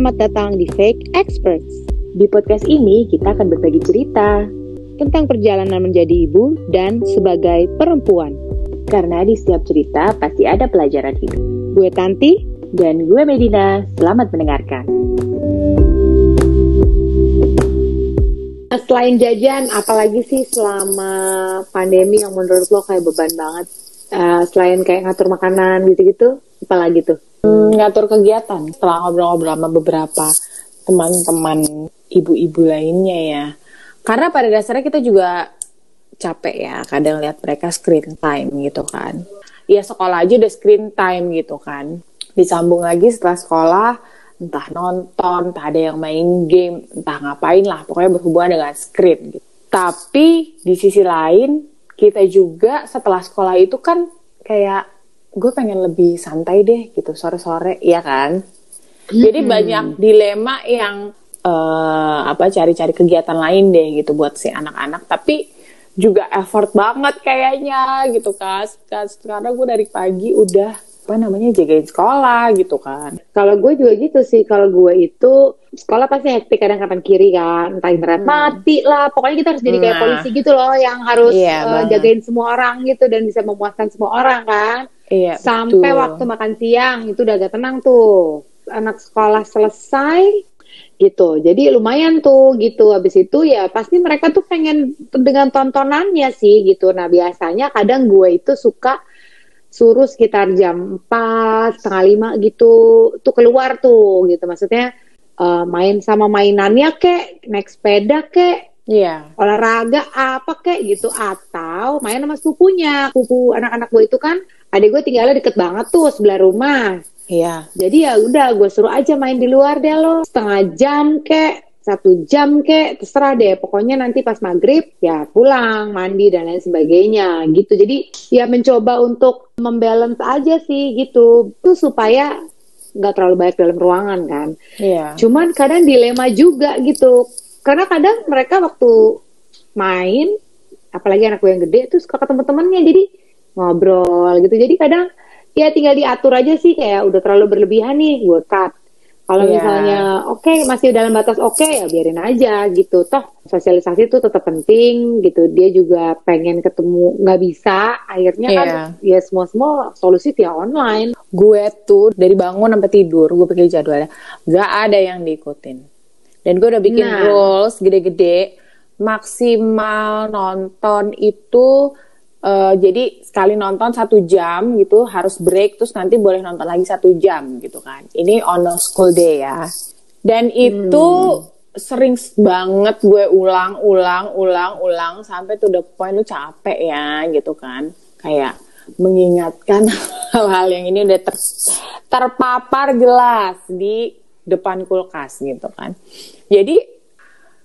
Selamat datang di Fake Experts. Di podcast ini kita akan berbagi cerita tentang perjalanan menjadi ibu dan sebagai perempuan. Karena di setiap cerita pasti ada pelajaran hidup. Gue Tanti dan gue Medina. Selamat mendengarkan. Selain jajan, apalagi sih selama pandemi yang menurut lo kayak beban banget? Uh, selain kayak ngatur makanan gitu-gitu, apalagi tuh? Hmm, ngatur kegiatan. Setelah ngobrol-ngobrol sama beberapa teman-teman ibu-ibu lainnya ya. Karena pada dasarnya kita juga capek ya, kadang lihat mereka screen time gitu kan. Ya sekolah aja udah screen time gitu kan. Disambung lagi setelah sekolah, entah nonton, entah ada yang main game, entah ngapain lah, pokoknya berhubungan dengan screen gitu. Tapi di sisi lain, kita juga setelah sekolah itu kan kayak gue pengen lebih santai deh gitu sore-sore, ya kan? Hmm. Jadi banyak dilema yang uh, apa cari-cari kegiatan lain deh gitu buat si anak-anak, tapi juga effort banget kayaknya gitu kan. Karena gue dari pagi udah apa namanya jagain sekolah gitu kan. Kalau gue juga gitu sih. Kalau gue itu sekolah pasti hektik kadang kapan kiri kan, entah internet hmm. mati lah. Pokoknya kita harus jadi kayak nah. polisi gitu loh, yang harus iya, uh, jagain semua orang gitu dan bisa memuaskan semua orang kan. Iya, Sampai betul. waktu makan siang itu udah agak tenang tuh. Anak sekolah selesai gitu. Jadi lumayan tuh gitu. Habis itu ya pasti mereka tuh pengen dengan tontonannya sih gitu. Nah biasanya kadang gue itu suka suruh sekitar jam 4, setengah lima gitu, tuh keluar tuh gitu. Maksudnya uh, main sama mainannya kek, naik sepeda kek, yeah. olahraga apa kek gitu. Atau main sama sepupunya. Sepupu anak-anak gue itu kan, adik gue tinggalnya deket banget tuh sebelah rumah. Iya. Jadi ya udah gue suruh aja main di luar deh lo. Setengah jam kek, satu jam kek terserah deh. Pokoknya nanti pas maghrib ya pulang mandi dan lain sebagainya gitu. Jadi ya mencoba untuk membalance aja sih gitu. Tuh supaya nggak terlalu banyak dalam ruangan kan. Yeah. cuman kadang dilema juga gitu. Karena kadang mereka waktu main apalagi anak gue yang gede tuh suka ketemu temennya jadi ngobrol gitu. Jadi kadang ya tinggal diatur aja sih kayak udah terlalu berlebihan nih gue cut kalau yeah. misalnya oke okay, masih dalam batas oke okay, ya biarin aja gitu. Toh sosialisasi itu tetap penting gitu. Dia juga pengen ketemu nggak bisa. Akhirnya yeah. kan ya semua semua solusi via online. Gue tuh dari bangun sampai tidur gue pakai jadwalnya. Gak ada yang diikutin. Dan gue udah bikin nah. rules gede-gede maksimal nonton itu Uh, jadi sekali nonton satu jam gitu harus break terus nanti boleh nonton lagi satu jam gitu kan. Ini on a school day ya. Dan itu hmm. sering banget gue ulang, ulang, ulang, ulang sampai tuh the point lu capek ya gitu kan. Kayak mengingatkan hal-hal yang ini udah ter, terpapar jelas di depan kulkas gitu kan. Jadi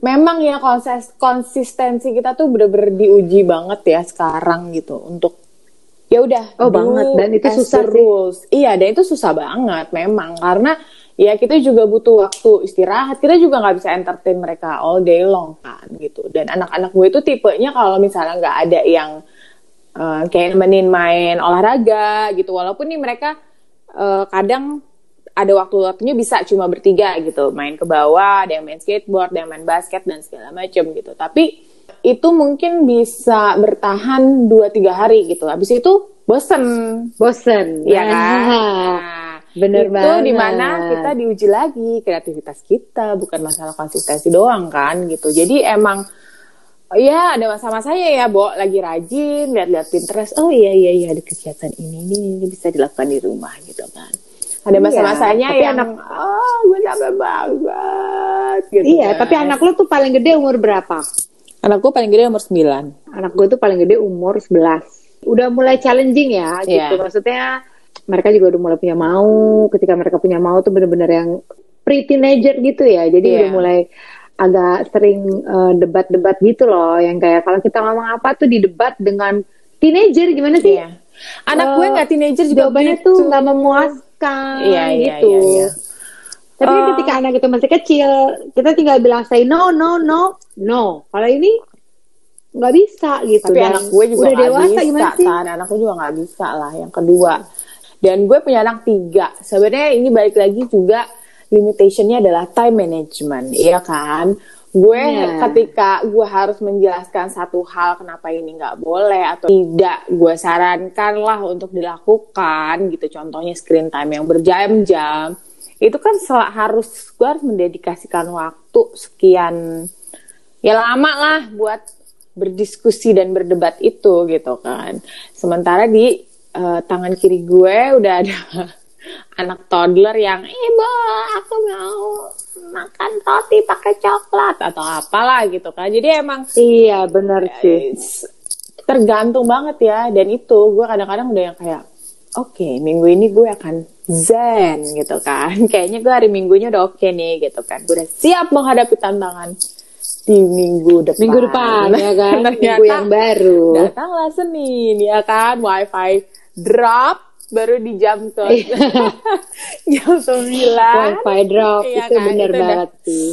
memang ya konses konsistensi kita tuh bener-bener diuji banget ya sekarang gitu untuk ya udah oh banget. Dan itu susah rules. sih. iya dan itu susah banget memang karena ya kita juga butuh waktu istirahat. Kita juga nggak bisa entertain mereka all day long kan gitu. Dan anak-anak gue itu tipenya kalau misalnya nggak ada yang uh, kayak nemenin main olahraga gitu. Walaupun nih mereka uh, kadang ada waktu-waktunya bisa cuma bertiga gitu. Main ke bawah ada yang main skateboard ada yang main basket dan segala macam gitu. Tapi itu mungkin bisa bertahan 2-3 hari gitu. Habis itu bosen. Bosen. Ya kan? nah, bener itu banget. di mana kita diuji lagi kreativitas kita bukan masalah konsistensi doang kan gitu. Jadi emang ya ada masa-masanya ya, Bo. Lagi rajin, lihat-lihat Pinterest. Oh iya, iya, iya, ada kegiatan ini, ini, ini bisa dilakukan di rumah gitu kan ada iya, masa-masanya iya, yang anak, oh gue capek banget gitu iya kan. tapi anak lo tuh paling gede umur berapa anak gue paling gede umur 9 anak gue tuh paling gede umur 11 udah mulai challenging ya yeah. gitu maksudnya mereka juga udah mulai punya mau ketika mereka punya mau tuh bener-bener yang pre teenager gitu ya jadi yeah. udah mulai agak sering uh, debat-debat gitu loh yang kayak kalau kita ngomong apa tuh di debat dengan teenager gimana sih yeah. anak uh, gue nggak teenager juga jawabannya gitu. tuh nggak memuaskan kan iya, iya, gitu. Iya, iya. Tapi uh, ketika anak itu masih kecil, kita tinggal bilang say no, no, no, no. Kalau ini nggak bisa gitu. Tapi Dan anak gue juga udah dewasa bisa, gimana sih? Kan? Anak gue juga nggak bisa lah. Yang kedua, dan gue punya anak tiga. Sebenarnya ini balik lagi juga limitationnya adalah time management, iya kan? Gue yeah. ketika gue harus menjelaskan satu hal kenapa ini nggak boleh atau tidak, gue sarankan lah untuk dilakukan gitu. Contohnya screen time yang berjam-jam, itu kan harus gue harus mendedikasikan waktu sekian ya lama lah buat berdiskusi dan berdebat itu gitu kan. Sementara di uh, tangan kiri gue udah ada anak toddler yang ibu aku mau makan roti pakai coklat atau apalah gitu kan. Jadi emang iya benar sih. tergantung banget ya. Dan itu gue kadang-kadang udah yang kayak oke okay, minggu ini gue akan zen gitu kan. Kayaknya gue hari minggunya udah oke okay nih gitu kan. Gue udah siap menghadapi tantangan di minggu depan. Minggu depan ya kan? Minggu yang baru. datanglah Senin ya kan? Wifi drop baru di jam ke iya. jam sembilan. Wifi drop. Iya itu kan? bener itu banget sih.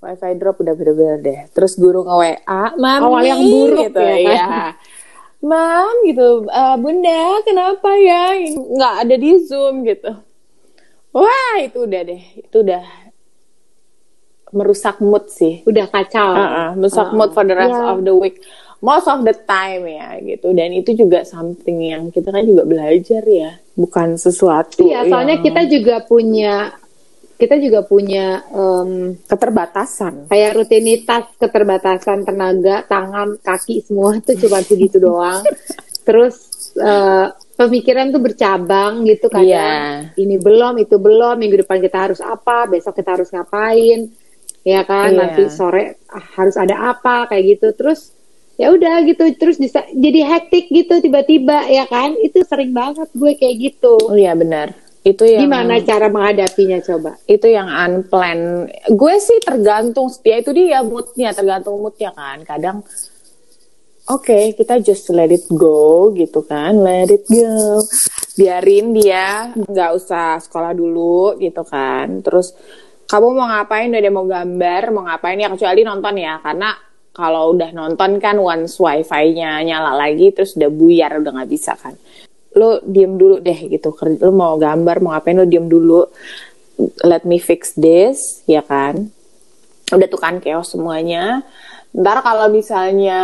Wifi drop udah bener-bener deh. Terus guru nge WA mami awal yang buruk gitu. ya, ya. mam gitu uh, bunda kenapa ya? Nggak ada di zoom gitu. Wah itu udah deh. Itu udah merusak mood sih. Udah kacau. Uh -uh, merusak uh, mood for the rest yeah. of the week most of the time ya gitu. Dan itu juga something yang kita kan juga belajar ya bukan sesuatu iya soalnya yang... kita juga punya kita juga punya um, keterbatasan. kayak rutinitas keterbatasan tenaga tangan kaki semua tuh cuma segitu doang. Terus uh, pemikiran tuh bercabang gitu kan yeah. ini belum itu belum minggu depan kita harus apa besok kita harus ngapain. Ya kan yeah. nanti sore ah, harus ada apa kayak gitu. Terus ya udah gitu terus bisa jadi hektik gitu tiba-tiba ya kan? Itu sering banget gue kayak gitu. Oh iya benar. Itu yang gimana cara menghadapinya coba? Itu yang unplanned. Gue sih tergantung ya itu dia moodnya tergantung moodnya kan. Kadang oke okay, kita just let it go gitu kan. Let it go. Biarin dia nggak usah sekolah dulu gitu kan. Terus kamu mau ngapain? Udah dia mau gambar mau ngapain? Ya kecuali nonton ya karena kalau udah nonton kan once wifi-nya nyala lagi terus udah buyar udah nggak bisa kan. Lo diem dulu deh gitu lo mau gambar mau ngapain lo diem dulu. Let me fix this ya kan. Udah tuh kan chaos semuanya ntar kalau misalnya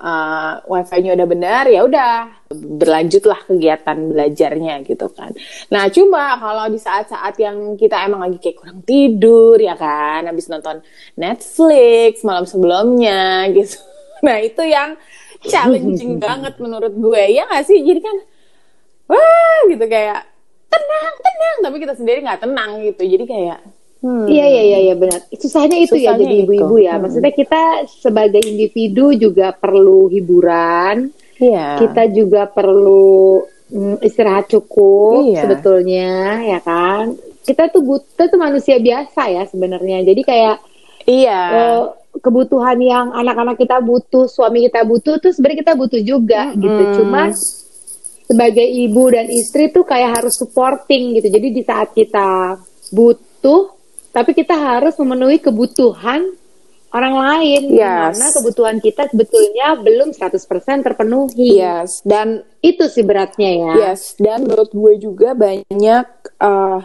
uh, wifi-nya udah benar ya udah berlanjutlah kegiatan belajarnya gitu kan. Nah cuma kalau di saat-saat yang kita emang lagi kayak kurang tidur ya kan, habis nonton Netflix malam sebelumnya gitu. Nah itu yang challenging banget menurut gue ya gak sih? Jadi kan wah gitu kayak tenang tenang, tapi kita sendiri nggak tenang gitu. Jadi kayak Hmm. Iya iya iya ya, benar. Susahnya itu ya Susahnya ya jadi ibu-ibu ya. Hmm. Maksudnya kita sebagai individu juga perlu hiburan. Iya. Kita juga perlu mm, istirahat cukup iya. sebetulnya ya kan. Kita tuh butuh tuh manusia biasa ya sebenarnya. Jadi kayak iya. Uh, kebutuhan yang anak-anak kita butuh, suami kita butuh tuh sebenarnya kita butuh juga hmm. gitu. Cuma sebagai ibu dan istri tuh kayak harus supporting gitu. Jadi di saat kita butuh tapi kita harus memenuhi kebutuhan orang lain yes. karena kebutuhan kita sebetulnya belum 100% terpenuhi. Yes, dan itu sih beratnya ya. Yes, dan menurut gue juga banyak uh,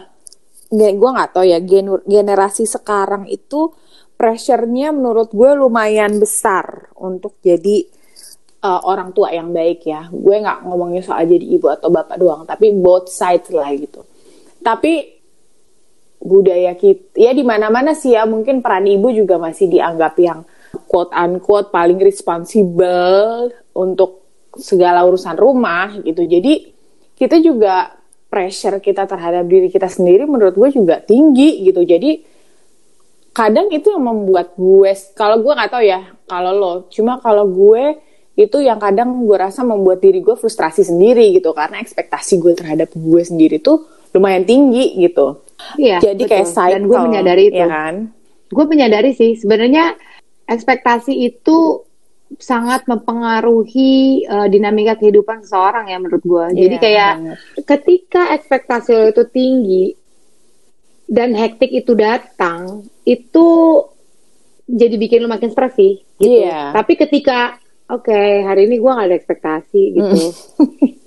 gue nggak tahu ya gen generasi sekarang itu pressure-nya menurut gue lumayan besar untuk jadi uh, orang tua yang baik ya. Gue nggak ngomongin soal jadi ibu atau bapak doang, tapi both sides lah gitu. Tapi budaya kita ya di mana-mana sih ya. Mungkin peran ibu juga masih dianggap yang quote unquote paling responsible untuk segala urusan rumah gitu. Jadi kita juga pressure kita terhadap diri kita sendiri menurut gue juga tinggi gitu. Jadi kadang itu yang membuat gue kalau gue nggak tahu ya kalau lo. Cuma kalau gue itu yang kadang gue rasa membuat diri gue frustrasi sendiri gitu. Karena ekspektasi gue terhadap gue sendiri tuh lumayan tinggi gitu Iya. Jadi betul. kayak cycle. Dan gue menyadari itu. Ya kan? Gue menyadari sih sebenarnya ekspektasi itu sangat mempengaruhi uh, dinamika kehidupan seseorang ya menurut gue. Yeah, Jadi kayak banget. ketika ekspektasi lo itu tinggi dan hektik itu datang, itu jadi bikin lo makin stres sih. Gitu. Yeah. Tapi ketika oke okay, hari ini gue gak ada ekspektasi gitu,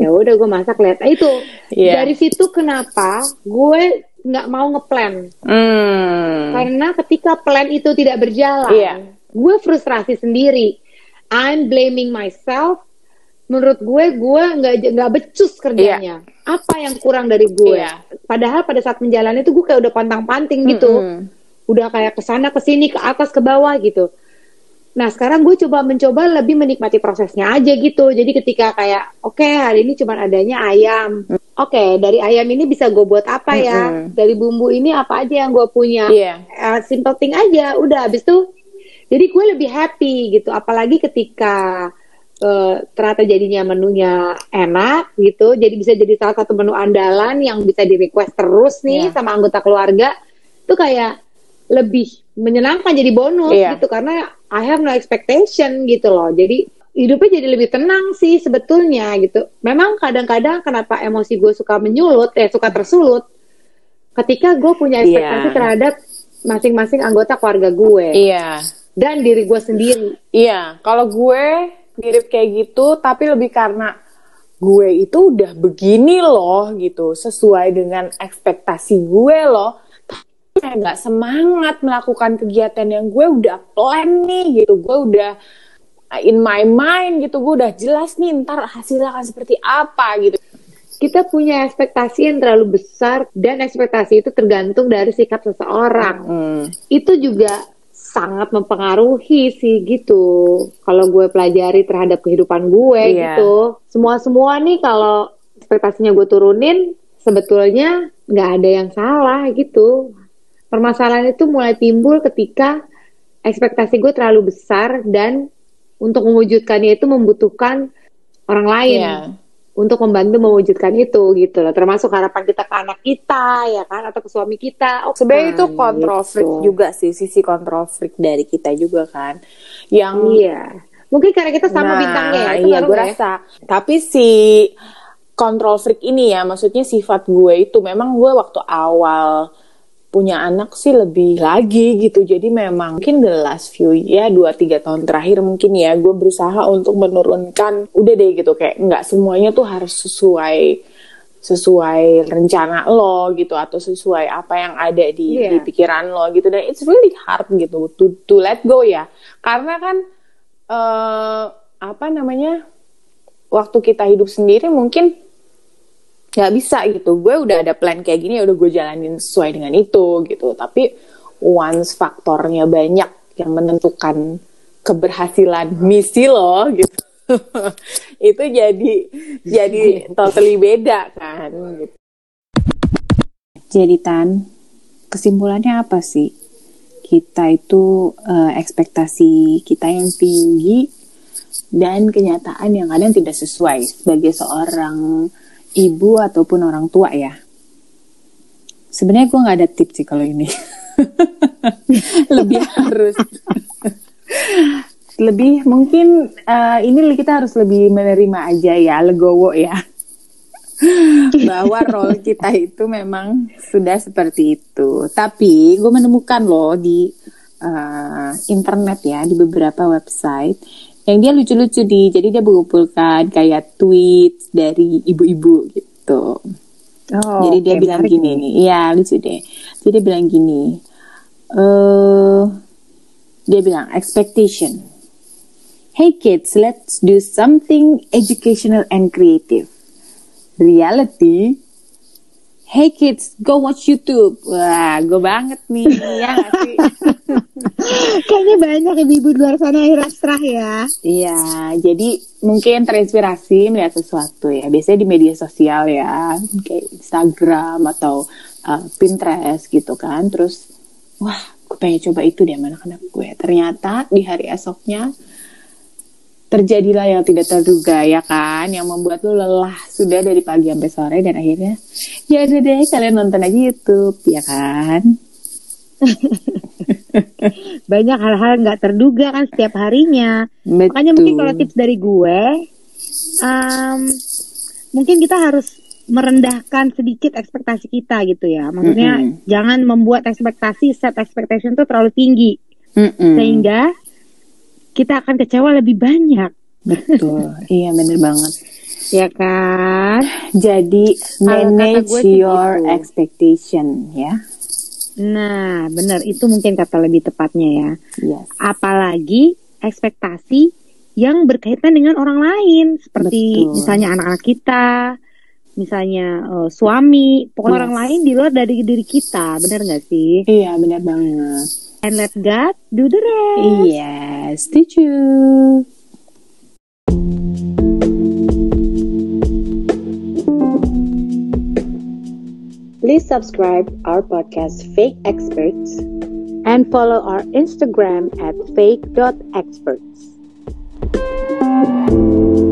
ya udah gue masak lihat. Nah, itu yeah. dari situ kenapa gue nggak mau ngeplan. Hmm. Karena ketika plan itu tidak berjalan, yeah. gue frustrasi sendiri. I'm blaming myself. Menurut gue, gue nggak nggak becus kerjanya. Yeah. Apa yang kurang dari gue? Yeah. Padahal pada saat menjalani itu gue kayak udah pantang-panting gitu. Mm -hmm. Udah kayak ke sana ke sini, ke atas, ke bawah gitu. Nah sekarang gue coba mencoba lebih menikmati prosesnya aja gitu. Jadi ketika kayak oke okay, hari ini cuma adanya ayam. Oke okay, dari ayam ini bisa gue buat apa ya? Mm -hmm. Dari bumbu ini apa aja yang gue punya? Yeah. Uh, simple thing aja. Udah habis itu. Jadi gue lebih happy gitu. Apalagi ketika uh, ternyata jadinya menunya enak gitu. Jadi bisa jadi salah satu menu andalan yang bisa di request terus nih yeah. sama anggota keluarga. Itu kayak lebih menyenangkan jadi bonus yeah. gitu karena I have no expectation gitu loh. Jadi hidupnya jadi lebih tenang sih sebetulnya gitu. Memang kadang-kadang kenapa emosi gue suka menyulut, ya suka tersulut ketika gue punya iya. ekspektasi yeah. terhadap masing-masing anggota keluarga gue. Iya. Yeah. Dan diri gue sendiri. Iya, yeah. kalau gue mirip kayak gitu tapi lebih karena gue itu udah begini loh gitu, sesuai dengan ekspektasi gue loh kayak nggak semangat melakukan kegiatan yang gue udah plan nih gitu. Gue udah in my mind gitu. Gue udah jelas nih ntar hasilnya akan seperti apa gitu. Kita punya ekspektasi yang terlalu besar dan ekspektasi itu tergantung dari sikap seseorang. Hmm. itu juga sangat mempengaruhi sih gitu. Kalau gue pelajari terhadap kehidupan gue yeah. gitu. Semua semua nih kalau ekspektasinya gue turunin sebetulnya nggak ada yang salah gitu permasalahan itu mulai timbul ketika ekspektasi gue terlalu besar dan untuk mewujudkannya itu membutuhkan orang lain. Yeah. untuk membantu mewujudkan itu gitu loh. Termasuk harapan kita ke anak kita ya kan? Atau ke suami kita. Oh, sebenarnya itu kontrol gitu. freak juga sih. Sisi kontrol freak dari kita juga kan. Yang iya. Mungkin karena kita sama nah, bintangnya ya itu iya gue ya? rasa. Tapi si kontrol freak ini ya maksudnya sifat gue itu memang gue waktu awal punya anak sih lebih lagi gitu. Jadi memang mungkin the last few ya dua tiga tahun terakhir mungkin ya gue berusaha untuk menurunkan udah deh gitu. Kayak nggak semuanya tuh harus sesuai sesuai rencana lo gitu atau sesuai apa yang ada di, yeah. di pikiran lo gitu. Dan it's really hard gitu to to let go ya. Karena kan uh, apa namanya waktu kita hidup sendiri mungkin nggak bisa gitu. Gue udah ada plan kayak gini ya udah gue jalanin sesuai dengan itu gitu. Tapi once faktornya banyak yang menentukan keberhasilan misi lo gitu itu jadi jadi totally beda kan gitu. jadi tan kesimpulannya apa sih? Kita itu uh, ekspektasi kita yang tinggi dan kenyataan yang kadang tidak sesuai sebagai seorang ibu ataupun orang tua ya. Sebenarnya gue nggak ada tips sih kalau ini. lebih harus lebih mungkin uh, ini kita harus lebih menerima aja ya legowo ya bahwa role kita itu memang sudah seperti itu tapi gue menemukan loh di uh, internet ya di beberapa website yang dia lucu-lucu di jadi dia mengumpulkan kayak tweet dari ibu-ibu gitu. Oh, jadi dia okay, bilang gini nih. iya lucu deh. Jadi dia bilang gini uh, dia bilang expectation. Hey kids let's do something educational and creative. Reality Hey kids, go watch YouTube. Wah, gue banget nih, ya gak sih? Kayaknya banyak ibu-ibu luar sana yang rastrah ya. Iya, jadi mungkin terinspirasi melihat sesuatu ya. Biasanya di media sosial ya, kayak Instagram atau uh, Pinterest gitu kan. Terus, wah, gue pengen coba itu deh anak-anak gue. Ternyata di hari esoknya terjadilah yang tidak terduga ya kan yang membuat lu lelah sudah dari pagi sampai sore dan akhirnya ya udah deh kalian nonton aja YouTube ya kan banyak hal-hal nggak terduga kan setiap harinya Betul. makanya mungkin kalau tips dari gue um, mungkin kita harus merendahkan sedikit ekspektasi kita gitu ya maksudnya mm -hmm. jangan membuat ekspektasi set expectation tuh terlalu tinggi mm -hmm. sehingga kita akan kecewa lebih banyak. Betul, iya bener banget. Ya kan? Jadi manage your gitu. expectation ya. Nah, benar itu mungkin kata lebih tepatnya ya. Yes. Apalagi ekspektasi yang berkaitan dengan orang lain seperti Betul. misalnya anak-anak kita, misalnya uh, suami, pokoknya yes. orang lain di luar dari diri kita, benar nggak sih? Iya, benar banget. and let God do the rest. Yes, did you? Please subscribe our podcast Fake Experts and follow our Instagram at fake.experts. Thank you